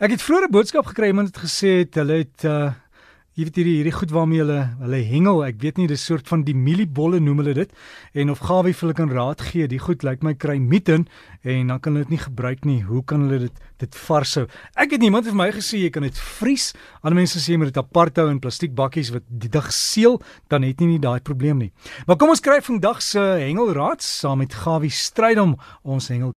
Ek het vroeër 'n boodskap gekry iemand het gesê het, hulle het uh jy weet hierdie hierdie goed waarmee hulle hulle hengel, ek weet nie dis soort van die mieliebolle noem hulle dit en of Gawie vir hulle kan raad gee, die goed lyk like my kry mieten en dan kan hulle dit nie gebruik nie. Hoe kan hulle dit dit vars hou? Ek het iemand vir my gesê jy kan dit vries. Ander mense sê jy moet dit apart hou in plastiek bakkies wat die dag seël, dan het jy nie daai probleem nie. Maar kom ons kry vandag se hengelraad saam met Gawie Strydom ons hengel